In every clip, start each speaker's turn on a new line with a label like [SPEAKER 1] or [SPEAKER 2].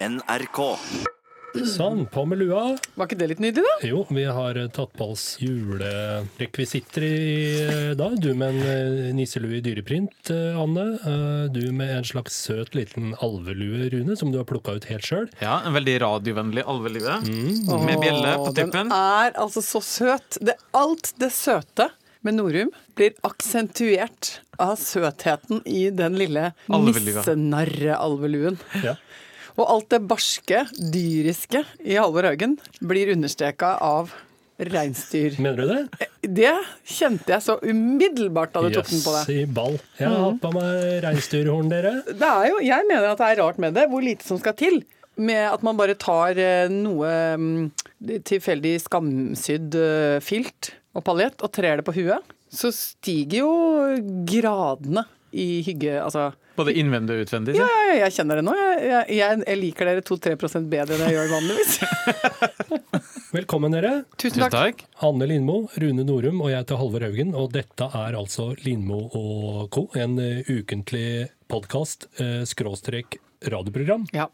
[SPEAKER 1] NRK.
[SPEAKER 2] Sånn, på med lua.
[SPEAKER 3] Var ikke det litt nydelig, da?
[SPEAKER 2] Jo, vi har eh, tatt på oss julerekvisitter i eh, dag. Du med en eh, nisselue i dyreprint, Anne. Du med en slags søt liten alvelue, Rune, som du har plukka ut helt sjøl.
[SPEAKER 4] Ja, En veldig radiovennlig alvelue med bjelle på tippen.
[SPEAKER 3] Den er altså så søt. Det, alt det søte med Norum blir aksentuert av søtheten i den lille nissenarre-alveluen.
[SPEAKER 2] Ja.
[SPEAKER 3] Og alt det barske, dyriske i Halvor Haugen blir understreka av reinsdyr.
[SPEAKER 2] Mener du det?
[SPEAKER 3] Det kjente jeg så umiddelbart da du tok den på
[SPEAKER 2] Jøss i ball. Jeg har hatt på meg reinsdyrhorn, dere.
[SPEAKER 3] Det er jo, jeg mener at det er rart med det, hvor lite som skal til. Med at man bare tar eh, noe mm, tilfeldig skamsydd eh, filt og paljett og trer det på huet. Så stiger jo gradene i hygge Altså
[SPEAKER 4] Både innvendig og utvendig.
[SPEAKER 3] ja, ja, jeg kjenner det nå. Jeg, jeg, jeg, liker dere 2-3 bedre enn jeg gjør vanligvis.
[SPEAKER 2] Velkommen, dere.
[SPEAKER 3] Tusen
[SPEAKER 4] Tusen
[SPEAKER 3] takk.
[SPEAKER 4] takk.
[SPEAKER 2] Anne Lindmo, Rune Norum og jeg heter Halvor Haugen. Og dette er altså Lindmo og co., en eh, ukentlig podkast, eh, skråstrek radioprogram.
[SPEAKER 3] Ja.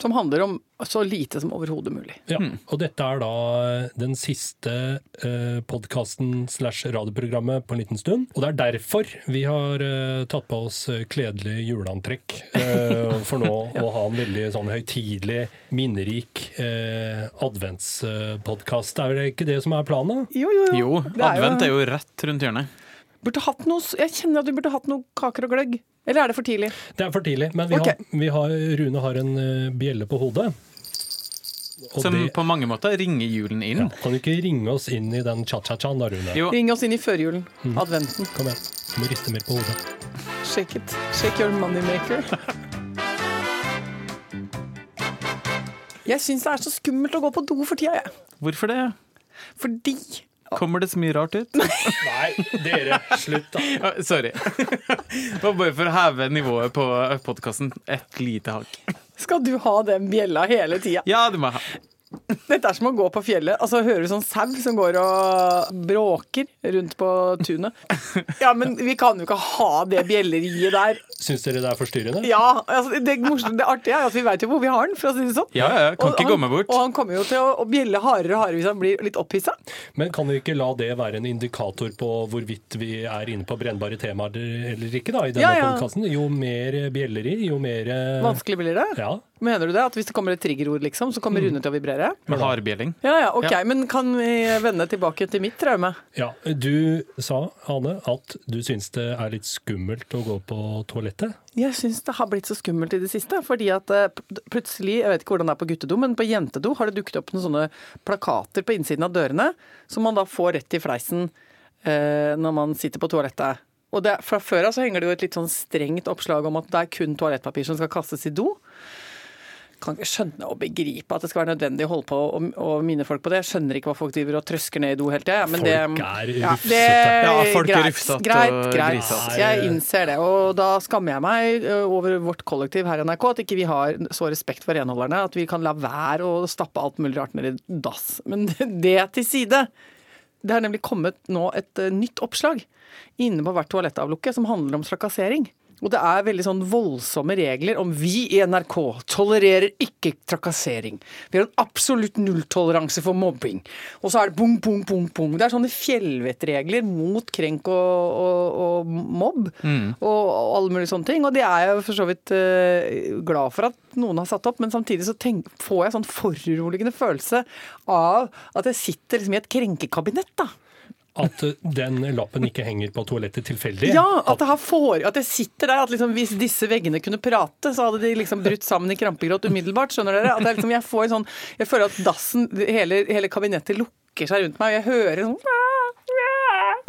[SPEAKER 3] Som handler om så lite som overhodet mulig.
[SPEAKER 2] Ja, og dette er da den siste eh, podkasten slash radioprogrammet på en liten stund. Og det er derfor vi har eh, tatt på oss eh, kledelig juleantrekk. Eh, for nå å ha en veldig sånn høytidelig, minnerik eh, adventspodkast. Er det ikke det som er planen?
[SPEAKER 3] Jo, jo, jo.
[SPEAKER 4] Jo,
[SPEAKER 3] er
[SPEAKER 4] advent er jo rett rundt hjørnet.
[SPEAKER 3] Burde hatt noe, jeg kjenner at vi burde hatt noe kaker og gløgg. Eller er det for tidlig?
[SPEAKER 2] Det er for tidlig, men vi
[SPEAKER 3] okay.
[SPEAKER 2] har, vi har, Rune har en eh, bjelle på hodet. Og
[SPEAKER 4] Som
[SPEAKER 2] det,
[SPEAKER 4] på mange måter ringer julen inn.
[SPEAKER 2] ja, kan du ikke ringe oss inn i den cha-cha-chaen da, Rune?
[SPEAKER 4] Jo,
[SPEAKER 3] Ring oss inn i førjulen.
[SPEAKER 2] Mm.
[SPEAKER 3] Adventen.
[SPEAKER 2] Kom igjen. Du må riste mer på hodet.
[SPEAKER 3] Shake it. Shake your moneymaker. Jeg syns det er så skummelt å gå på do for tida, jeg.
[SPEAKER 4] hvorfor det?
[SPEAKER 3] Fordi
[SPEAKER 4] Kommer det så mye rart ut?
[SPEAKER 2] Nei, dere, slutt da.
[SPEAKER 4] Sorry. Det var bare for å heve nivået på podkasten et lite hakk.
[SPEAKER 3] skal du ha den bjella hele tida?
[SPEAKER 4] Ja, du må ha.
[SPEAKER 3] Dette er som å gå på fjellet. Altså, Hører du sånn sau som går og bråker rundt på tunet? Ja, men vi kan jo ikke ha det bjelleriet der.
[SPEAKER 2] Syns dere det er forstyrrende?
[SPEAKER 3] Ja, altså, det, morsomt, det artige er at vi veit jo hvor vi har den, for å si det sånn.
[SPEAKER 4] Ja, ja, kan
[SPEAKER 3] Og
[SPEAKER 4] ikke
[SPEAKER 3] han-
[SPEAKER 4] meg bort.
[SPEAKER 3] Og han kommer jo til å, å bjelle hardere og hardere hvis han blir litt opphissa.
[SPEAKER 2] Men kan vi ikke la det være en indikator på hvorvidt vi er inne på brennbare temaer eller ikke da, i denne
[SPEAKER 3] Ja,
[SPEAKER 2] podcasten? Jo mer bjelleri, jo mer eh,
[SPEAKER 3] Vanskelig blir det.
[SPEAKER 2] Ja.
[SPEAKER 3] Mener du det? At hvis det kommer et triggerord, liksom, så kommer Rune til å vibrere?
[SPEAKER 4] Med hardbjelling.
[SPEAKER 3] Ja, ja, ok,
[SPEAKER 4] Ja.
[SPEAKER 3] Men kan vi vende tilbake til mitt traume?
[SPEAKER 2] ja. Du sa, Ane, at du syns det er litt skummelt å gå på toalettet.
[SPEAKER 3] Jeg syns det har blitt så skummelt i det siste. Fordi at eh, plutselig, jeg vet ikke hvordan det er på guttedo, men på jentedo har det dukket opp noen sånne plakater på innsiden av dørene, som man da får rett i fleisen eh, når man sitter på toalettet. Og det, fra før av så henger det jo et litt sånn strengt oppslag om at det er kun toalettpapir som skal kastes i do. Kan ikke skjønne og begripe at det skal være nødvendig å holde på og, og minne folk på det. Jeg skjønner ikke hva folk driver og trøsker ned i do hele tida.
[SPEAKER 2] Folk
[SPEAKER 3] det-
[SPEAKER 2] er rufsete.
[SPEAKER 3] Ja,
[SPEAKER 4] Ja, folk er
[SPEAKER 3] greit,
[SPEAKER 4] rufsete
[SPEAKER 3] Greit,
[SPEAKER 4] og
[SPEAKER 3] greit.
[SPEAKER 4] grisete.
[SPEAKER 3] Jeg innser det. Og da skammer jeg meg over vårt kollektiv her i NRK at ikke vi har så respekt for renholderne at vi kan la være å stappe alt mulig rart ned i dass. Men det til side. Det har nemlig kommet nå et nytt oppslag inne på hvert toalettavlukke som handler om trakassering. Og det er veldig sånn voldsomme regler om vi i NRK tolererer ikke trakassering. Vi har en absolutt nulltoleranse for mobbing. Og så er det bong, bong, bong, bong. Det er sånne fjellvettregler mot krenk og, og, og mobb. Og, og alle mulige sånne ting. Og det er jeg for så vidt uh, glad for at noen har satt opp, men samtidig så tenk, får jeg sånn foruroligende følelse av at jeg sitter liksom i et krenkekabinett, da.
[SPEAKER 2] At den lappen ikke henger på toalettet tilfeldig.
[SPEAKER 3] Ja, at, det for, at jeg sitter der, at liksom, hvis disse veggene kunne prate, så hadde de liksom brutt sammen i krampegråt umiddelbart. Skjønner dere? At liksom, jeg, får sånn, jeg føler at dassen, hele, hele kabinettet lukker seg rundt meg, og jeg hører sånn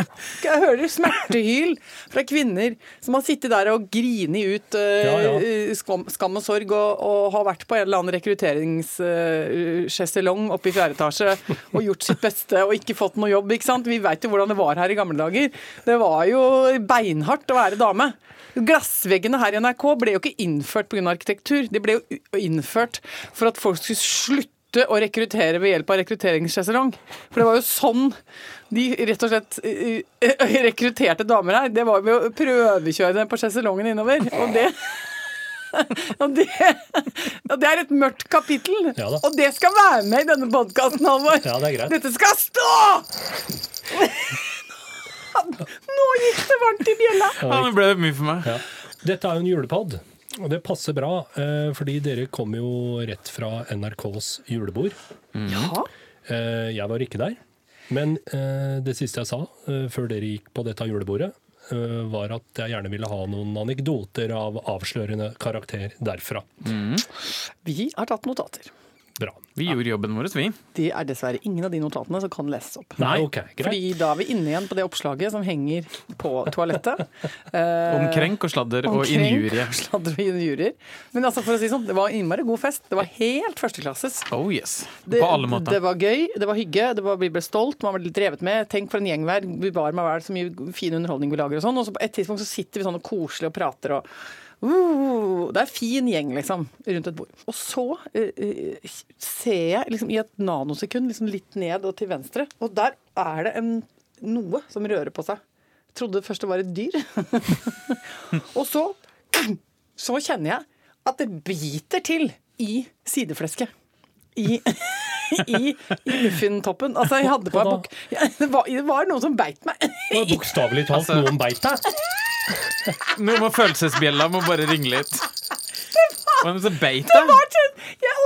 [SPEAKER 3] jeg hører smertehyl fra kvinner som har sittet der og grini ut uh,
[SPEAKER 2] Ja, ja.
[SPEAKER 3] skam, skam og sorg og, og har vært på en eller annen rekrutteringssjeselong oppe i fjerde etasje og gjort sitt beste og ikke fått noe jobb. ikke sant? Vi veit jo hvordan det var her i gamle dager. Det var jo beinhardt å være dame. Glassveggene her i NRK ble jo ikke innført pga. arkitektur. De ble jo innført for at folk skulle slutte å rekruttere ved hjelp av rekrutteringssesong. For det var jo sånn de rett og slett eh, eh, rekrutterte damer her. Det var ved å prøvekjøre dem på sjeselongen innover. Og det Og det, og det er et mørkt kapittel.
[SPEAKER 2] Ja da.
[SPEAKER 3] og det skal være med i denne podkasten, Halvor.
[SPEAKER 2] Ja, det.
[SPEAKER 3] Dette skal stå! Nå gikk det varmt i bjella.
[SPEAKER 4] Ja, det ble mye for meg.
[SPEAKER 2] Ja. Dette er jo en julepod, og det passer bra, eh, fordi dere kom jo rett fra NRKs julebord.
[SPEAKER 3] Ja.
[SPEAKER 2] Eh, jeg var ikke der, men eh, det siste jeg sa eh, før dere gikk på dette julebordet, eh, var at jeg gjerne ville ha noen anekdoter av avslørende karakter derfra.
[SPEAKER 3] Vi har tatt notater.
[SPEAKER 2] Bra.
[SPEAKER 4] Vi gjorde jobben vår, vi.
[SPEAKER 3] Det er dessverre ingen av de notatene som kan leses opp.
[SPEAKER 2] Nei, ok, greit.
[SPEAKER 3] Fordi da er vi inne igjen på det oppslaget som henger på toalettet. Eh,
[SPEAKER 4] Om krenk og sladder og injurie.
[SPEAKER 3] Sladder og injurier. Men altså for å si sånn, det var innmari god fest. Det var helt førsteklasses.
[SPEAKER 4] Oh yes.
[SPEAKER 3] Det,
[SPEAKER 4] På alle måter.
[SPEAKER 3] det var gøy, det var hygge, det var, vi ble stolt, man ble litt drevet med. Tenk for en gjeng vi er. Vi var med vel så mye fin underholdning vi lager og sånn. Og så på et tidspunkt så sitter vi sånn og koselig og prater og uh, Det er fin gjeng, liksom, rundt et bord. Og så eh, ser jeg liksom i et nanosekund liksom litt ned og til venstre, og der er det en, noe som rører på seg. Jeg trodde først det var et dyr. og så, så kjenner jeg at det biter til i sideflesket. I, i, i muffintoppen. Altså, jeg hadde på meg bukk... Det, var, det var noen som beit meg.
[SPEAKER 2] Det var bokstavelig talt
[SPEAKER 4] Altså-
[SPEAKER 2] noen beit deg.
[SPEAKER 4] Nå må følelsesbjella må bare ringe litt. Det beit
[SPEAKER 3] Det var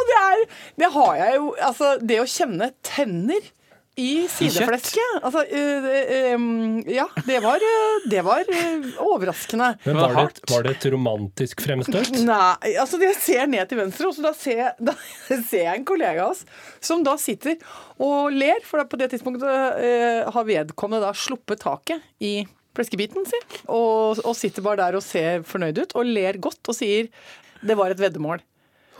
[SPEAKER 3] det er Det har jeg jo Altså, det å kjenne tenner i sideflesket altså, øh, øh, um, Ja, det var, øh, det var øh, overraskende.
[SPEAKER 2] Men
[SPEAKER 4] var
[SPEAKER 2] det, et, var det et romantisk fremstøt?
[SPEAKER 3] Nei, altså jeg ser ned til venstre, og så da ser, da ser jeg en kollega av oss som da sitter og ler, for da på det tidspunktet eh, har vedkommende da sluppet taket i fleskebiten sin, og, og sitter bare der og ser fornøyd ut, og ler godt og sier det var et veddemål.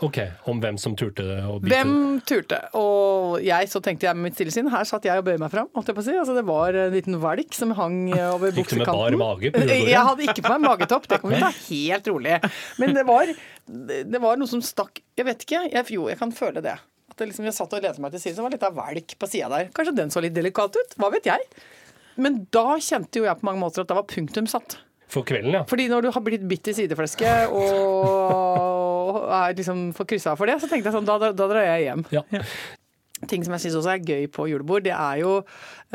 [SPEAKER 2] Ok, Om hvem som turte å bite?
[SPEAKER 3] Hvem turte? Og jeg, så tenkte jeg med mitt stille sinn, her satt jeg og bøyde meg fram. holdt jeg på å si. Altså, det var en liten valk som hang over
[SPEAKER 2] Gikk du med bar mage på julebordet?
[SPEAKER 3] Jeg hadde ikke på meg magetopp, det kan vi ta helt rolig. Men det var, det var noe som stakk Jeg vet ikke. Jeg, jo, jeg kan føle det. At det liksom, jeg satt og lente meg til siden, så var det litt av valk på sida der. Kanskje den så litt delikat ut? Hva vet jeg? Men da kjente jo jeg på mange måter at da var punktum satt.
[SPEAKER 2] For kvelden, ja.
[SPEAKER 3] Fordi når du har blitt bitt i sideflesket og er liksom får kryssa av for det, så tenkte jeg sånn, da, da, da drar jeg hjem.
[SPEAKER 2] ja.
[SPEAKER 3] Ting som jeg syns også er gøy på julebord, det er jo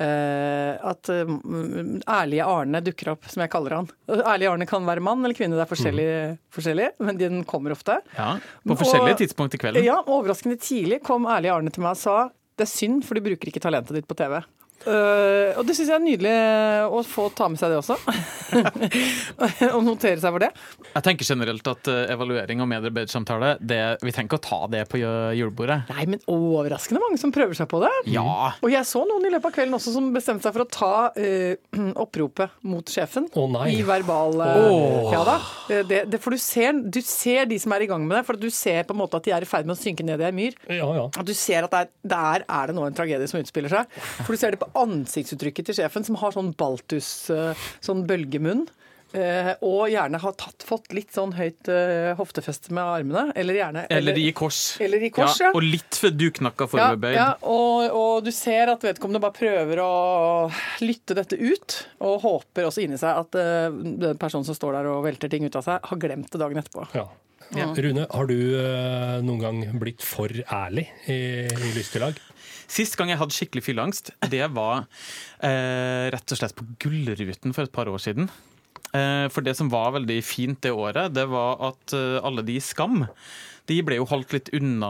[SPEAKER 3] eh, at mm, ærlige Arne dukker opp, som jeg kaller han. Ærlige Arne kan være mann eller kvinne, det er forskjellig, forskjellig men den kommer ofte.
[SPEAKER 4] Ja, På forskjellige
[SPEAKER 3] Og-
[SPEAKER 4] tidspunkt i kvelden.
[SPEAKER 3] Ja, overraskende tidlig kom ærlige Arne til meg og sa det er synd, for du bruker ikke talentet ditt på TV. Eh, og det syns jeg er nydelig å få ta med seg det også. og notere seg for det.
[SPEAKER 4] Jeg tenker generelt at eh, evaluering og medarbeidersamtale, vi trenger ikke å ta det på julebordet.
[SPEAKER 3] Nei, men overraskende mange som prøver seg på det.
[SPEAKER 4] Ja.
[SPEAKER 3] Og jeg så noen i løpet av kvelden også som bestemte seg for å ta uh, oppropet mot sjefen.
[SPEAKER 2] Å nei.
[SPEAKER 3] I verbal eh,
[SPEAKER 4] Åh.
[SPEAKER 3] Ja da. Eh, Det, det, for du ser, du ser de som er i gang med det, for du ser på en måte at de er i ferd med å synke ned i ei myr.
[SPEAKER 2] Ja, ja.
[SPEAKER 3] At du ser at der, der er det nå en tragedie som utspiller seg. For du ser det på ansiktsuttrykket til sjefen, som har sånn baltus, eh, sånn bølgemunn. eh, og gjerne har tatt, fått litt sånn høyt eh, hoftefeste med armene. Eller gjerne
[SPEAKER 4] Eller i kors.
[SPEAKER 3] Eller i kors, ja.
[SPEAKER 4] Og litt for duknakka
[SPEAKER 3] ja,
[SPEAKER 4] foroverbøyd.
[SPEAKER 3] ja, og, og du ser at vedkommende bare prøver å lytte dette ut, og håper også inni seg at eh, den personen som står der og velter ting ut av seg, har glemt det dagen etterpå.
[SPEAKER 2] ja. Rune, har du eh, noen gang blitt for ærlig i, i lystelag?
[SPEAKER 4] Sist gang jeg hadde skikkelig fylleangst, det var eh, rett og slett på Gullruten for et par år siden. Eh, for det som var veldig fint det året, det var at eh, alle de i Skam de ble jo holdt litt unna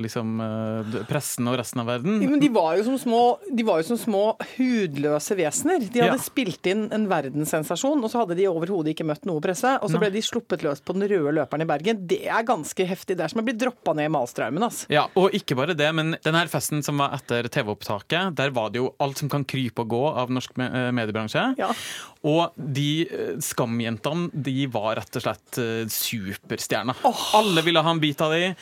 [SPEAKER 4] liksom, eh, pressen og resten av verden.
[SPEAKER 3] Ja, Men de var jo som små, de var jo som små hudløse vesener. De hadde
[SPEAKER 4] Ja.
[SPEAKER 3] spilt inn en verdenssensasjon, og så hadde de overhodet ikke møtt noe presse. Og så ble de sluppet løs på den røde løperen i Bergen. Det er ganske heftig. Det er som å bli droppa ned i Malstraumen. Altså.
[SPEAKER 4] Ja, og ikke bare det, men denne festen som var etter TV-opptaket, der var det jo alt som kan krype og gå av norsk eh, mediebransje.
[SPEAKER 3] Ja.
[SPEAKER 4] Og de eh, skamjentene, de var rett og slett superstjerner. Oh. Alle ville ha en bit av de.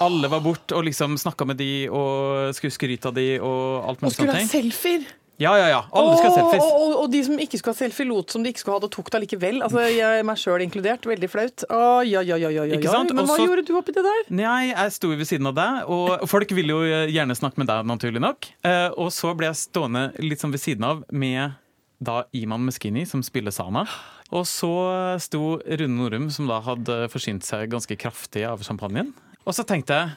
[SPEAKER 4] Alle var bort og liksom snakka med de og skulle skryte av de og alt
[SPEAKER 3] Og
[SPEAKER 4] mulig
[SPEAKER 3] skulle ha selfier!
[SPEAKER 4] Ja, ja, ja. Alle skal ha selfies.
[SPEAKER 3] Og, og, og de som ikke skulle ha selfie, lot som de ikke skulle ha det, og tok det allikevel. Altså, jeg, meg sjøl inkludert. Veldig flaut. Å, ja, ja, ja, ja, ja.
[SPEAKER 4] Ikke sant?
[SPEAKER 3] Men hva
[SPEAKER 4] Og
[SPEAKER 3] gjorde du oppi det der?
[SPEAKER 4] Nei, jeg sto ved siden av deg, og folk ville jo gjerne snakke med deg, naturlig nok. Eh, Og så ble jeg stående litt sånn ved siden av med da Iman Meskini, som spiller Sana. Og så sto Rune Norum, som da hadde forsynt seg ganske kraftig av champagnen. Og så tenkte jeg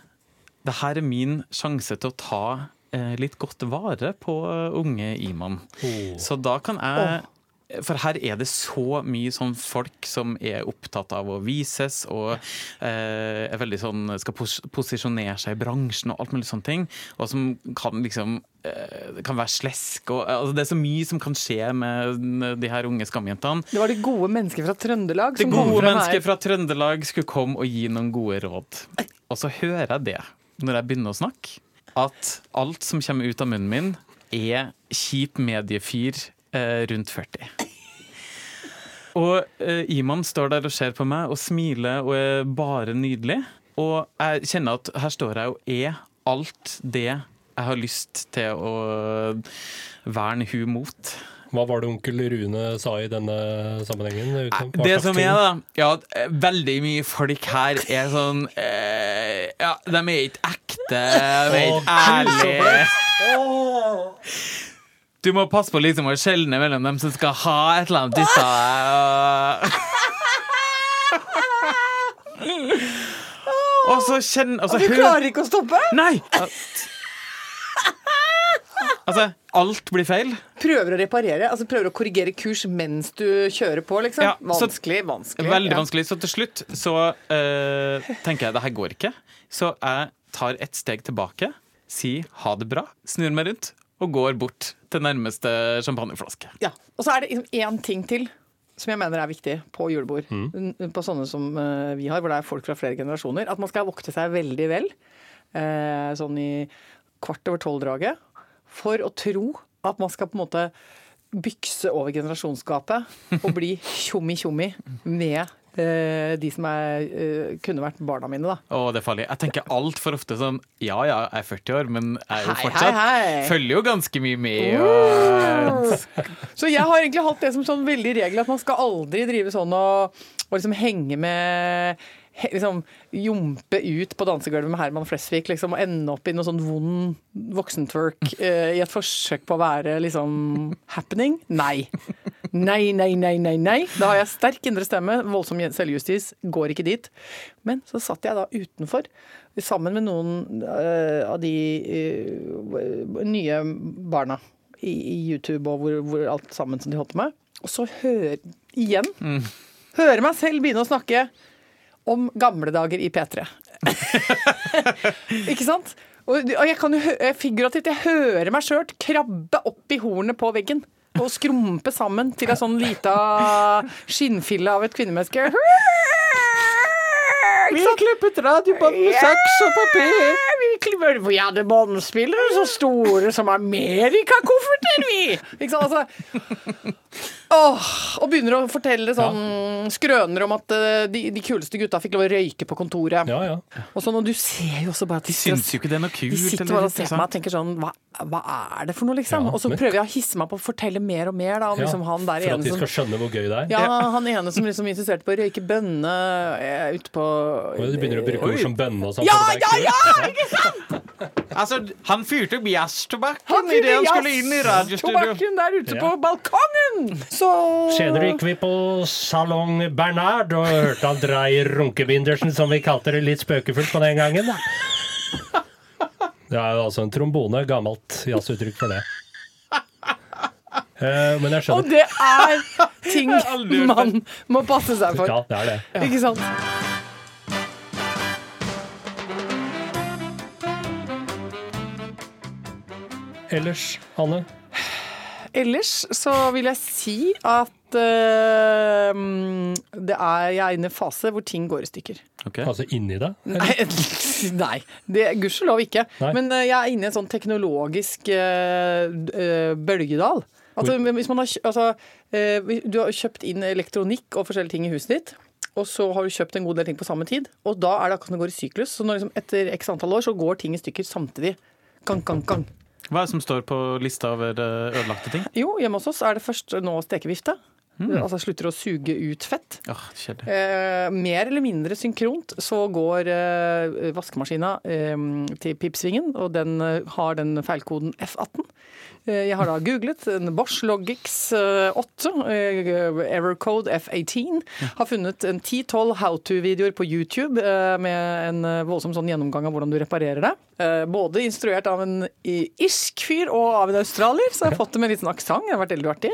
[SPEAKER 4] det her er min sjanse til å ta eh, litt godt vare på eh, unge Iman.
[SPEAKER 2] Oh.
[SPEAKER 4] Så da kan jeg For her er det så mye sånn folk som er opptatt av å vises og eh, er veldig sånn skal pos posisjonere seg i bransjen og alt mulig sånne ting. Og som kan liksom eh, kan være slesk og altså, Det er så mye som kan skje med de her unge skamjentene.
[SPEAKER 3] Det var de gode mennesker fra Trøndelag som kom
[SPEAKER 4] fra
[SPEAKER 3] her.
[SPEAKER 4] De
[SPEAKER 3] gode mennesker
[SPEAKER 4] fra Trøndelag skulle komme og gi noen gode råd. Og så hører jeg det når jeg begynner å snakke, at alt som kommer ut av munnen min, er kjip mediefyr eh, rundt 40. Og eh, Iman står der og ser på meg og smiler og er bare nydelig. Og jeg kjenner at her står jeg og er alt det jeg har lyst til å verne hun mot.
[SPEAKER 2] Hva var det onkel Rune sa i denne sammenhengen?
[SPEAKER 4] Det som er, da Ja, eh, veldig mye folk her er sånn eh, Ja, de er ikke ekte, de er ikke ærlige. Du må passe på liksom å skjelne mellom dem som skal ha et eller annet disse. Og så så kjenn og
[SPEAKER 3] Du klarer ikke å stoppe?
[SPEAKER 4] Nei! Altså, alt blir feil.
[SPEAKER 3] Prøver å reparere, altså prøver å korrigere kurs mens du kjører på, liksom.
[SPEAKER 4] Ja, så-
[SPEAKER 3] vanskelig, vanskelig.
[SPEAKER 4] Veldig
[SPEAKER 3] ja.
[SPEAKER 4] vanskelig. Så til slutt så uh, tenker jeg det her går ikke. Så jeg tar et steg tilbake, sier ha det bra, snur meg rundt og går bort til nærmeste champagneflaske.
[SPEAKER 3] Ja. Og så er det én ting til som jeg mener er viktig på julebord.
[SPEAKER 4] Mm.
[SPEAKER 3] På sånne som eh, vi har, hvor det er folk fra flere generasjoner. At man skal vokte seg veldig vel, eh, sånn i kvart over tolv-draget, for å tro at man skal på en måte bykse over generasjonsgapet og bli tjommi-tjommi med de som er, eh, kunne vært barna mine, da.
[SPEAKER 4] Å, det er farlig. Jeg tenker altfor ofte sånn Ja ja, jeg er 40 år, men jeg er jo
[SPEAKER 3] Hei,
[SPEAKER 4] fortsatt
[SPEAKER 3] hei, hei.
[SPEAKER 4] Følger jo ganske mye med. Og,
[SPEAKER 3] Så jeg har egentlig hatt det som sånn veldig regel at man skal aldri drive sånn og, og liksom henge med liksom Jompe ut på dansegulvet med Herman Flesvig liksom, og ende opp i noe sånn vond voksentwerk eh, i et forsøk på å være liksom happening. Nei. Nei, nei, nei, nei. nei. Da har jeg sterk indre stemme, voldsom selvjustis, går ikke dit. Men så satt jeg da utenfor sammen med noen uh, av de uh, nye barna i, i YouTube og hvor, hvor alt sammen som de holdt på med. Og så hør igjen. Hører meg selv begynne å snakke om gamle dager i P3. Ikke sant? Og, jeg kan jo figurativt jeg hører meg sjøl krabbe opp i hornet på veggen. Og skrumpe sammen til ei sånn lita skinnfille av et kvinnemenneske.
[SPEAKER 4] Vi klippet radiobånd med saks og papir.
[SPEAKER 3] Vi hadde båndspillere så store som Amerikakofferter, vi! Ikke sant? Altså, åh, og begynner å fortelle sånn skrøner om at eh, de, de kuleste gutta fikk lov å røyke på kontoret.
[SPEAKER 2] Ja, ja.
[SPEAKER 3] Og sånn, og du ser jo også bare at de,
[SPEAKER 4] Syns jo ikke det er noe kult.
[SPEAKER 3] de sitter
[SPEAKER 4] eller
[SPEAKER 3] bare og ser på meg og
[SPEAKER 4] interessant.
[SPEAKER 3] tenker sånn hva, hva er det for noe, liksom?
[SPEAKER 2] Ja,
[SPEAKER 3] og så
[SPEAKER 2] men-
[SPEAKER 3] prøver jeg å hisse meg på å fortelle mer og mer da, om liksom han der
[SPEAKER 2] For at
[SPEAKER 3] ene
[SPEAKER 2] de
[SPEAKER 3] som
[SPEAKER 2] skal skjønne hvor gøy det er.
[SPEAKER 3] ja, han ene som liksom insisterte på å røyke bønne eh, ute på
[SPEAKER 2] Og Du begynner å bruke ord som bønne og sånn.
[SPEAKER 3] Ja,
[SPEAKER 2] for det er
[SPEAKER 3] ja,
[SPEAKER 2] kult.
[SPEAKER 3] ja! Ikke sant?
[SPEAKER 4] Altså, han fyrte opp jazztobakken
[SPEAKER 3] Han
[SPEAKER 4] idet han skulle inn i radiostudio.
[SPEAKER 3] Tobakken der ute
[SPEAKER 2] Ja.
[SPEAKER 3] på balkongen! Så
[SPEAKER 2] Senere gikk vi på Salong Bernard og hørte han dra i runkebindersen, som vi kalte det litt spøkefullt på den gangen. Da. Det er jo altså en trombone, gammelt jazzuttrykk for det. Uh, Men jeg
[SPEAKER 3] Og det er ting man må passe seg for.
[SPEAKER 2] Ja, det er det.
[SPEAKER 3] Ikke sant?
[SPEAKER 2] Ellers, Anne?
[SPEAKER 3] Ellers så vil jeg si at uh, det er, jeg er inne i en fase hvor ting går i stykker.
[SPEAKER 4] Okay.
[SPEAKER 2] Altså inni deg?
[SPEAKER 3] Nei, nei det gudskjelov ikke.
[SPEAKER 2] Nei.
[SPEAKER 3] Men uh, jeg er inne i en sånn teknologisk eh, eh, bølgedal. Altså, hvis man har, altså, eh, du har kjøpt inn elektronikk og forskjellige ting i huset ditt, og så har du kjøpt en god del ting på samme tid, og da er det akkurat som det går i syklus. Så når liksom, etter x antall år så går ting i stykker samtidig. Gang, gang, gang.
[SPEAKER 4] Hva er det som står på lista over eh, ødelagte ting?
[SPEAKER 3] Jo, hjemme hos oss er det først nå stekevifte. Altså slutter å suge ut fett.
[SPEAKER 4] Oh.
[SPEAKER 3] Eh, mer eller mindre synkront så går eh, vaskemaskina eh, til pipsvingen, og den eh, har den feilkoden F18. Eh, jeg har da googlet en Bosch Logix eh, 8, eh, Evercode F18. Har funnet en 10-12 how to-videoer på YouTube med en voldsom sånn gjennomgang av hvordan du reparerer det. Eh, både instruert av en irsk fyr og av en australier, så jeg har fått det med litt sånn aksent. Det har vært veldig artig.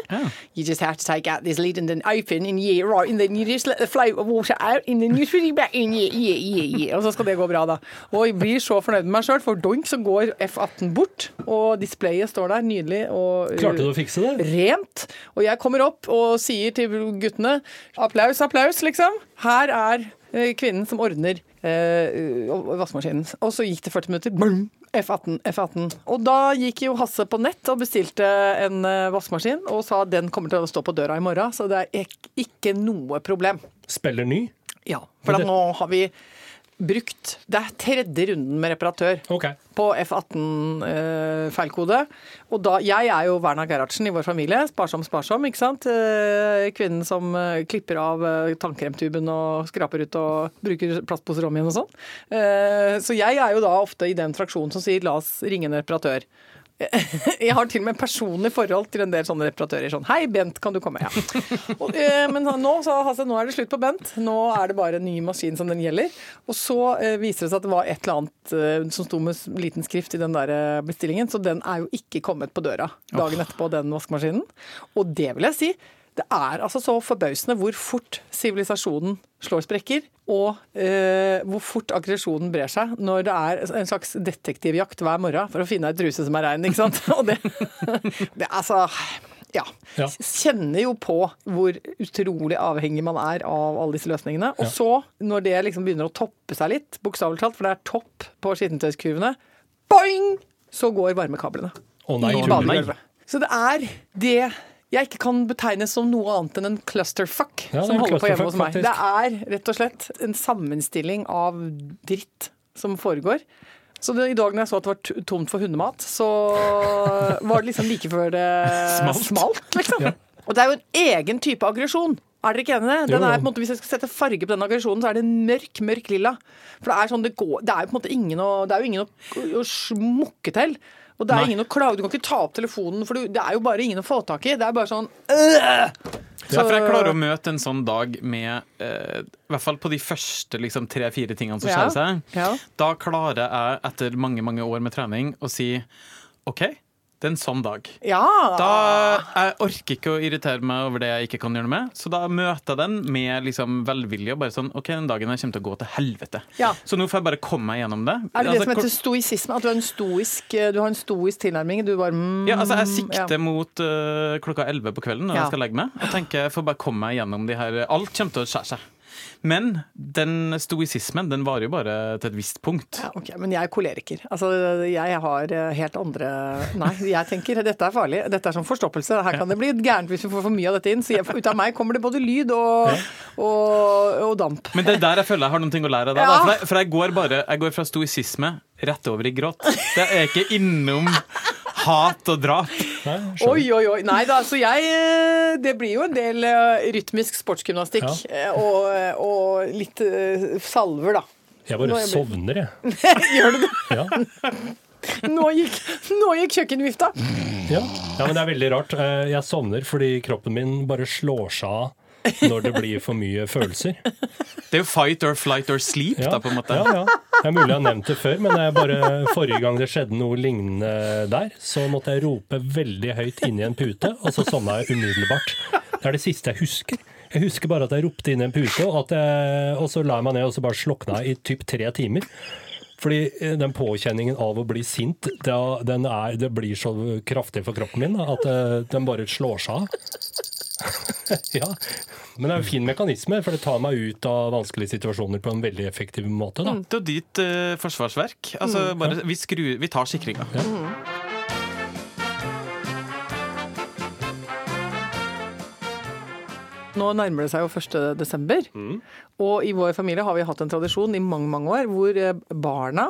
[SPEAKER 3] You just have to take out this lid and then open and yeah, right, and then you just let the flow of water out and then you put it back in, yeah, yeah, yeah, yeah. Og så skal det gå bra, da. Og jeg blir så fornøyd med meg sjøl, for doink så går F18 bort, og displayet står der, nydelig og uh,
[SPEAKER 2] Klarte du å fikse det?
[SPEAKER 3] rent. Og jeg kommer opp og sier til guttene applaus, applaus, liksom. Her er eh, kvinnen som ordner eh, vaskemaskinen. Og så gikk det 40 minutter. Boom! F18, F18. Og da gikk jo Hasse på nett og bestilte en eh, vaskemaskin og sa at den kommer til å stå på døra i morgen, så det er ikke noe problem.
[SPEAKER 2] Spiller ny?
[SPEAKER 3] Ja, for da nå har vi brukt Det er tredje runden med reparatør
[SPEAKER 2] okay.
[SPEAKER 3] på F18-feilkode. og da, jeg er jo Werna Gerhardsen i vår familie. Sparsom, sparsom. ikke sant? Eh, Kvinnen som eh, klipper av eh, tannkremtuben og skraper ut og bruker plastposer om igjen og sånn. Eh, Så jeg er jo da ofte i den fraksjonen som sier la oss ringe en reparatør. Jeg har til og med personlig forhold til en del sånne reparatører. Sånn, Hei, Bent, kan du komme? Ja. Og, eh, men nå, så, altså, nå er det slutt på Bent. Nå er det bare en ny maskin som den gjelder. Og så eh, viser det seg at det var et eller annet eh, som sto med liten skrift i den der eh, bestillingen, så den er jo ikke kommet på døra dagen etterpå, den vaskemaskinen. Og det vil jeg si, det er altså så forbausende hvor fort sivilisasjonen slår sprekker, og eh, hvor fort aggresjonen brer seg når det er en slags detektivjakt hver morgen for å finne ei truse som er rein, ikke sant? Og det, det altså ja.
[SPEAKER 2] Ja.
[SPEAKER 3] Kjenner jo på hvor utrolig avhengig man er av alle disse løsningene. Og så, når det liksom begynner å toppe seg litt, bokstavelig talt, for det er topp på skittentøyskurvene, boing! Så går varmekablene
[SPEAKER 2] Å nei,
[SPEAKER 3] i badegulvet. Så det er det jeg ikke kan betegnes som noe annet enn en clusterfuck
[SPEAKER 2] Ja,
[SPEAKER 3] som
[SPEAKER 2] en
[SPEAKER 3] holder på hjemme hos meg. Det er rett og slett en sammenstilling av dritt som foregår. Så det, i dag når jeg så at det var tomt for hundemat, så var det liksom like før det
[SPEAKER 4] Smalt.
[SPEAKER 3] smalt, liksom.
[SPEAKER 2] Ja.
[SPEAKER 3] Og det er jo en egen type aggresjon. Er dere ikke enig i det? Er på en måte, hvis jeg skal sette farge på den aggresjonen, så er det en mørk, mørk lilla. For det er sånn det går Det er jo på en måte ingen å, det er jo ingen å, å smukke til. Og det er
[SPEAKER 4] Nei.
[SPEAKER 3] ingen å klage. Du kan ikke ta opp telefonen, for det er jo bare ingen å få tak i. Det er bare sånn øh!
[SPEAKER 4] Ja, for jeg klarer å møte en sånn dag med eh, I hvert fall på de første liksom, tre-fire tingene som
[SPEAKER 3] Ja.
[SPEAKER 4] skjer seg.
[SPEAKER 3] Ja.
[SPEAKER 4] Da klarer jeg etter mange mange år med trening å si OK, det er en sånn dag.
[SPEAKER 3] Ja!
[SPEAKER 4] Da Jeg orker ikke å irritere meg over det jeg ikke kan gjøre noe med, så da møter jeg den med liksom velvilje. og Bare sånn OK, den dagen jeg kommer til å gå til helvete.
[SPEAKER 3] Ja.
[SPEAKER 4] Så nå får jeg bare komme meg gjennom det.
[SPEAKER 3] Er det det
[SPEAKER 4] Altså,
[SPEAKER 3] som heter stoisisme? At du har en stoisk, du har en stoisk tilnærming? Du bare mm,
[SPEAKER 4] ja, altså Jeg sikter
[SPEAKER 3] ja.
[SPEAKER 4] mot uh, klokka 11 på kvelden når jeg skal legge meg. Og tenker jeg får bare komme meg gjennom de her Alt kommer til å skjære seg. Men den stoisismen den varer jo bare til et visst punkt.
[SPEAKER 3] Ja, ok, Men jeg er koleriker. Altså, jeg har eh, helt andre Nei, jeg tenker dette er farlig. Dette er som forstoppelse. Her kan det bli gærent hvis vi får for mye av dette inn. Så jeg, ut av meg kommer det både lyd og, og, og damp.
[SPEAKER 4] Men det er der jeg føler jeg har noen ting å lære av deg.
[SPEAKER 3] Ja.
[SPEAKER 4] For, jeg, for jeg går bare Jeg går fra stoisisme rett over i gråt. Det er ikke innom hat og drap.
[SPEAKER 2] Nei.
[SPEAKER 3] Oi, oi, oi. Nei da, så jeg eh, Det blir jo en del eh, rytmisk sportsgymnastikk. Ja. Og, og litt eh, salver, da.
[SPEAKER 2] Jeg bare
[SPEAKER 3] jeg-
[SPEAKER 2] sovner, jeg.
[SPEAKER 3] Gjør du det?
[SPEAKER 2] Ja.
[SPEAKER 3] Nå gikk, nå gikk kjøkkenvifta.
[SPEAKER 2] Ja. ja, men det er veldig rart. Eh, Jeg sovner fordi kroppen min bare slår seg av når det blir for mye følelser.
[SPEAKER 4] Det er jo fight or flight or sleep,
[SPEAKER 2] Ja,
[SPEAKER 4] da, på en måte.
[SPEAKER 2] ja, ja. Det er mulig jeg har nevnt det før, men jeg bare, forrige gang det skjedde noe lignende der, så måtte jeg rope veldig høyt inn i en pute, og så sovna jeg umiddelbart. Det er det siste jeg husker. Jeg husker bare at jeg ropte inn i en pute, og, jeg, og så la jeg meg ned og så bare slokna i typ tre timer. Fordi eh, den påkjenningen av å bli sint, det, er, det blir så kraftig for kroppen min at eh, den bare slår seg av. ja. Men det er en fin mekanisme, for det tar meg ut av vanskelige situasjoner på en veldig effektiv måte. da.
[SPEAKER 4] Det er jo ditt eh, forsvarsverk. Altså, bare, vi, skru, vi tar sikringa.
[SPEAKER 3] Nå nærmer det seg jo 1. desember, og i vår familie har vi hatt en tradisjon i mange, mange år hvor eh, barna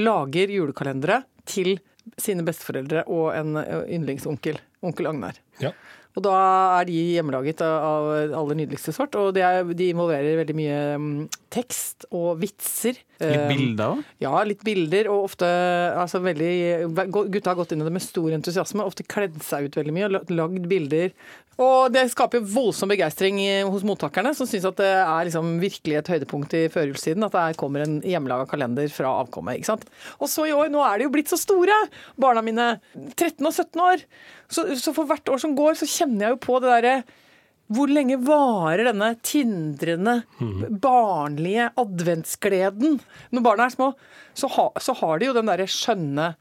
[SPEAKER 3] lager julekalendere til sine besteforeldre og en eh, yndlingsonkel, onkel Agnar.
[SPEAKER 2] Ja.
[SPEAKER 3] Og da er de hjemmelaget av aller nydeligste sort. Og de, er, de involverer veldig mye mm, tekst og vitser.
[SPEAKER 4] Litt
[SPEAKER 3] Eh,
[SPEAKER 4] bilder òg?
[SPEAKER 3] Ja, litt bilder, og ofte altså veldig Gutta har gått inn i det med stor entusiasme, ofte kledd seg ut veldig mye, og lagd bilder. Og det skaper jo voldsom begeistring hos mottakerne, som syns at det er liksom virkelig et høydepunkt i førjulstiden. At det kommer en hjemmelaga kalender fra avkommet. ikke sant? Og så i år, nå er de jo blitt så store, barna mine. 13 og 17 år. Så, så for hvert år som går, så kjenner jeg jo på det derre hvor lenge varer denne tindrende, barnlige adventsgleden? Når barna er små, så, ha, så har de jo den derre skjønne,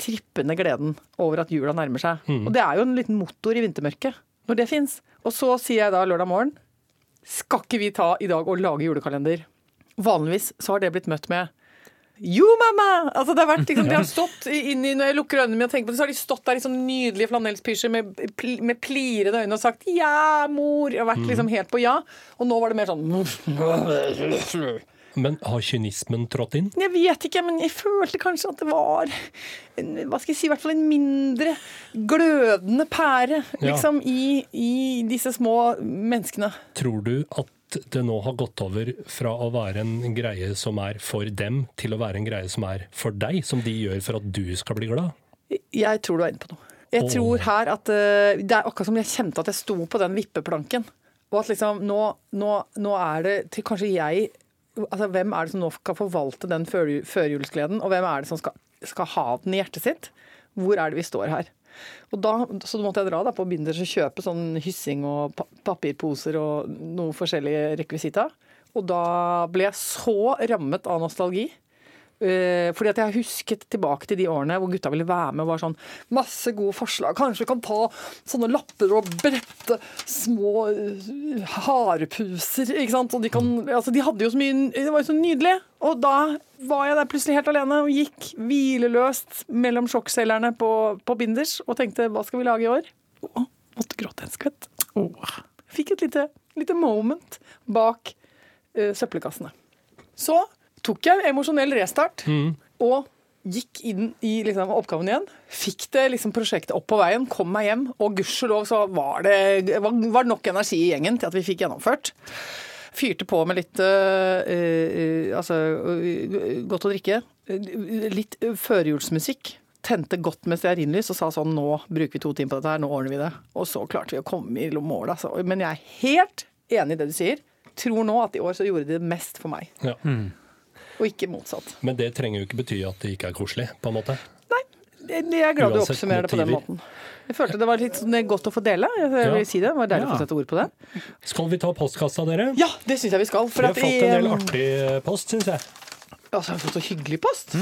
[SPEAKER 3] trippende gleden over at jula nærmer seg. Og det er jo en liten motor i vintermørket, når det fins. Og så sier jeg da lørdag morgen skal ikke vi ta i dag og lage julekalender? Vanligvis så har det blitt møtt med jo, mamma! Altså, det har vært, liksom, de har stått i- inni, Når jeg lukker øynene mine og tenker på det, så har de stått der i liksom, nydelige flanellspysjer med, med plirede øyne og sagt 'ja, mor'. Og vært liksom helt på ja. Og nå var det mer sånn
[SPEAKER 2] Men har kynismen trådt inn?
[SPEAKER 3] Jeg vet ikke, men jeg følte kanskje at det var en, hva skal jeg si, i hvert fall en mindre glødende pære
[SPEAKER 2] Ja.
[SPEAKER 3] liksom, i, i disse små menneskene.
[SPEAKER 2] Tror du at det nå har gått over fra å være en greie som er for dem, til å være en greie som er for deg, som de gjør for at du skal bli glad?
[SPEAKER 3] Jeg tror du er inne på noe. Jeg
[SPEAKER 2] oh.
[SPEAKER 3] tror her at eh, Det er akkurat som jeg kjente at jeg sto på den vippeplanken. Og at liksom nå, nå, nå er det til kanskje jeg altså Hvem er det som nå skal forvalte den førjulsgleden, og hvem er det som skal, skal ha den i hjertet sitt? Hvor er det vi står her? Og da, så måtte jeg dra da på Binders og kjøpe sånn hyssing og papirposer og noen forskjellige rekvisita. Og da ble jeg så rammet av nostalgi. Eh, fordi at jeg husket tilbake til de årene hvor gutta ville være med og var sånn Masse gode forslag. Kanskje vi kan ta sånne lapper og brette små eh, harepuser. Ikke sant? Og de, kan, altså de hadde jo så mye Det var jo så nydelig. Og da var jeg der plutselig helt alene og gikk hvileløst mellom sjokkselgerne på, på Binders og tenkte hva skal vi lage i år? Å, måtte gråte en skvett. Åh. Fikk et lite, lite moment bak uh, søppelkassene. Så tok jeg emosjonell restart og gikk inn i liksom, oppgaven igjen. Fikk det liksom, prosjektet opp på veien, kom meg hjem, og gudskjelov så var det, var, var det nok energi i gjengen til at vi fikk gjennomført. Fyrte på med litt øh, øh, altså, øh, godt å drikke. Litt førjulsmusikk. Tente godt med stearinlys og sa sånn nå bruker vi to timer på dette her, nå ordner vi det. Og så klarte vi å komme i mål. Altså. Men jeg er helt enig i det du sier. Tror nå at i år så gjorde de det mest for meg,
[SPEAKER 2] Ja.
[SPEAKER 3] Og ikke motsatt.
[SPEAKER 2] Men det trenger jo ikke bety at det ikke er koselig, på en måte.
[SPEAKER 3] Nei, jeg er glad du oppsummerer det på den måten. Jeg følte det var litt sånn godt å få dele. Jeg vil
[SPEAKER 2] Ja.
[SPEAKER 3] si det. Det var deilig å få sette ord på det.
[SPEAKER 2] Skal vi ta postkassa, dere?
[SPEAKER 3] Ja, det syns jeg vi skal.
[SPEAKER 2] Vi har
[SPEAKER 3] at
[SPEAKER 2] fått en del artig post, syns jeg.
[SPEAKER 3] altså, jeg har fått så hyggelig post.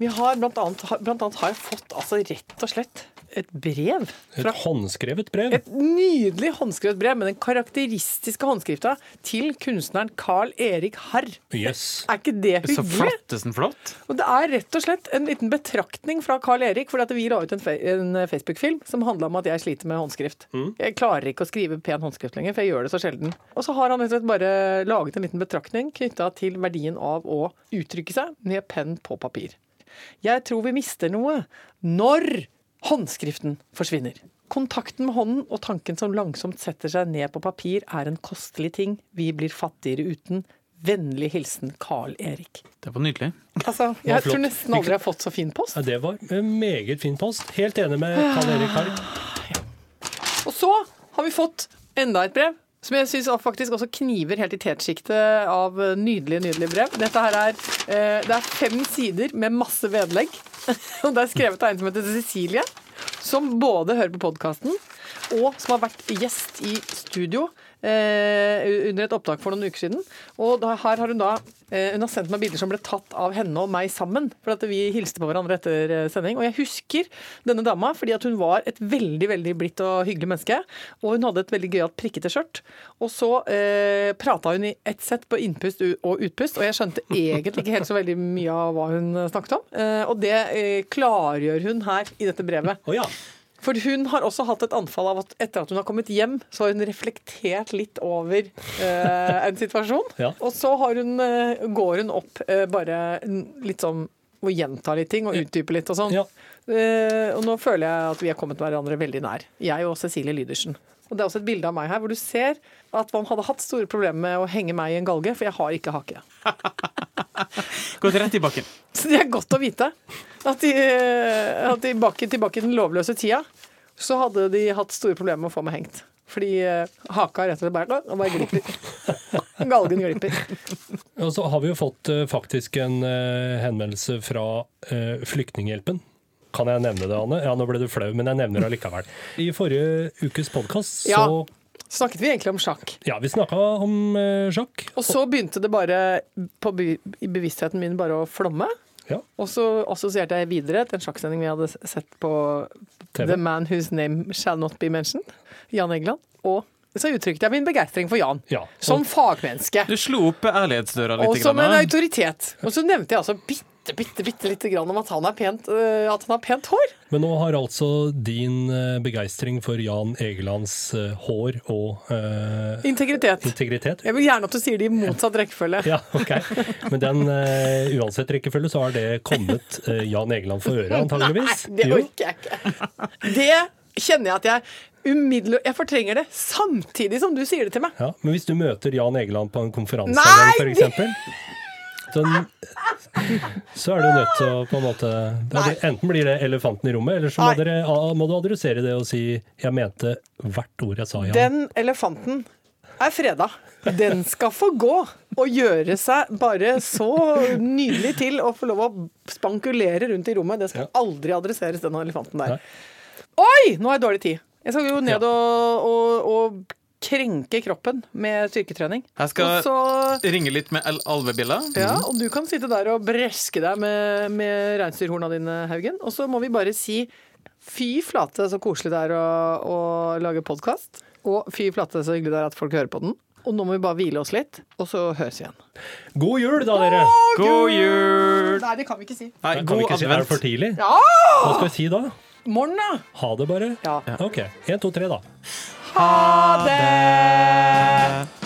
[SPEAKER 3] Vi har blant annet, blant annet har jeg fått altså rett og slett et brev.
[SPEAKER 2] Et håndskrevet brev.
[SPEAKER 3] et nydelig håndskrevet brev med den karakteristiske håndskrifta til kunstneren Carl Erik Harr.
[SPEAKER 2] Yes.
[SPEAKER 3] Er ikke det
[SPEAKER 4] Så
[SPEAKER 3] hyggelig?
[SPEAKER 4] flottesen flott.
[SPEAKER 3] Og det er rett og slett en liten betraktning fra Carl Erik, fordi at vi la ut en, fe- en Facebook-film som handla om at jeg sliter med håndskrift. Jeg klarer ikke å skrive pen håndskrift lenger, for jeg gjør det så sjelden. Og så har han rett og slett bare laget en liten betraktning knytta til verdien av å uttrykke seg med penn på papir. Jeg tror vi mister noe når håndskriften forsvinner. Kontakten med hånden og tanken som langsomt setter seg ned på papir, er en kostelig ting. Vi blir fattigere uten. Vennlig hilsen Carl Erik.
[SPEAKER 4] Det var nydelig.
[SPEAKER 3] Altså,
[SPEAKER 2] jeg var
[SPEAKER 3] tror nesten aldri jeg har fått så fin post.
[SPEAKER 2] Ja, det var en meget fin post. Helt enig med Carl Erik Harr.
[SPEAKER 3] Og så har vi fått enda et brev. Som jeg syns faktisk også kniver helt i tetsjiktet av nydelige nydelige brev. Dette her er, eh, Det er fem sider med masse vedlegg. Og det er skrevet av en som heter Cecilie. Som både hører på podkasten, og som har vært gjest i studio eh, under et opptak for noen uker siden. Og her har hun da eh, Hun har sendt meg bilder som ble tatt av henne og meg sammen. For at vi hilste på hverandre etter eh, sending. Og jeg husker denne dama fordi at hun var et veldig veldig blidt og hyggelig menneske. Og hun hadde et veldig gøyalt prikkete skjørt. Og så eh, prata hun i ett sett på innpust og utpust, og jeg skjønte egentlig ikke helt så veldig mye av hva hun snakket om. Eh, og det eh, klargjør hun her i dette brevet.
[SPEAKER 2] Oh, ja.
[SPEAKER 3] For hun har også hatt et anfall av at etter at hun har kommet hjem, så har hun reflektert litt over eh, en situasjon.
[SPEAKER 2] Ja.
[SPEAKER 3] Og så har hun, eh, går hun opp eh, bare litt sånn og gjenta litt ting og utdype litt og sånn.
[SPEAKER 2] Ja.
[SPEAKER 3] Eh, og nå føler jeg at vi har kommet hverandre veldig nær. Jeg og Cecilie Lydersen. Og det er også et bilde av meg her hvor du ser at man hadde hatt store problemer med å henge meg i en galge, for jeg har ikke hake.
[SPEAKER 4] Gått rett i bakken.
[SPEAKER 3] Så det er godt å vite. At, de, at tilbake, tilbake i den lovløse tida, så hadde de hatt store problemer med å få meg hengt. Fordi eh, haka rett og slett bare, og bare glipper. Galgen glipper.
[SPEAKER 2] Og så har vi jo fått eh, faktisk en eh, henvendelse fra eh, Flyktninghjelpen. Kan jeg nevne det, Anne? Ja, nå ble du flau, men jeg nevner det allikevel. I forrige ukes podkast så
[SPEAKER 3] Ja. Snakket vi egentlig om sjakk.
[SPEAKER 2] Ja, vi snakka om eh, sjakk.
[SPEAKER 3] Og så begynte det bare på be i bevisstheten min bare å flomme.
[SPEAKER 2] Ja.
[SPEAKER 3] Og så assosierte jeg videre til en sjakksending vi hadde sett på
[SPEAKER 2] TV.
[SPEAKER 3] The Man Whose Name Shall Not Be Mentioned, Jan Egeland. Og så uttrykte jeg min begeistring for Jan.
[SPEAKER 2] Ja.
[SPEAKER 3] Som fagmenneske.
[SPEAKER 4] Du slo opp ærlighetsdøra litt.
[SPEAKER 3] Og som
[SPEAKER 4] grann,
[SPEAKER 3] en autoritet. Og så nevnte jeg altså bitte, bitte, bitte bitte lite grann om at han, pent, øh, at han har pent hår.
[SPEAKER 2] Men nå har altså din eh, begeistring for Jan Egelands eh, hår og eh,
[SPEAKER 3] Integritet.
[SPEAKER 2] integritet
[SPEAKER 3] Jeg vil gjerne at du sier det i motsatt rekkefølge.
[SPEAKER 2] Ja, ok. Men den, uh, uansett rekkefølge, så har det kommet uh, Jan Egeland for øre, antageligvis.
[SPEAKER 3] Nei, det orker jeg ikke. Det kjenner jeg at jeg umiddelbart Jeg fortrenger det samtidig som du sier det til meg.
[SPEAKER 2] Ja, men hvis du møter Jan Egeland på en konferanse
[SPEAKER 3] Nei!
[SPEAKER 2] Eksempel, så, er du nødt til å på en måte. Enten blir det elefanten i rommet, eller så må, dere, må du adressere det og si 'jeg mente hvert ord jeg sa', Jan'.
[SPEAKER 3] Den elefanten er freda. Den skal få gå og gjøre seg bare så nydelig til å få lov å spankulere rundt i rommet. Det skal aldri adresseres, den elefanten der. Oi, nå har jeg dårlig tid. Jeg skal jo ned og, og, og krenke kroppen med styrketrening.
[SPEAKER 4] Jeg skal
[SPEAKER 3] Og så
[SPEAKER 4] ringe litt med Alvebilla alvebjella.
[SPEAKER 3] Ja, og du kan sitte der og breske deg med, med reinsdyrhorna dine, Haugen. Og så må vi bare si fy flate, så koselig det er å, å lage podkast. Og fy flate, så hyggelig det er at folk hører på den. Og nå må vi bare hvile oss litt, og så høres vi igjen.
[SPEAKER 2] God jul, da, dere!
[SPEAKER 4] God jul!
[SPEAKER 3] Nei, det kan vi ikke si.
[SPEAKER 4] Nei,
[SPEAKER 2] Kan vi
[SPEAKER 4] god
[SPEAKER 2] ikke si, er det for tidlig?
[SPEAKER 3] Ja!
[SPEAKER 2] Hva skal vi si da?
[SPEAKER 3] Morgen, da.
[SPEAKER 2] Ha det, bare?
[SPEAKER 3] Ja.
[SPEAKER 2] OK. Én, to, tre, da.
[SPEAKER 3] Ha det!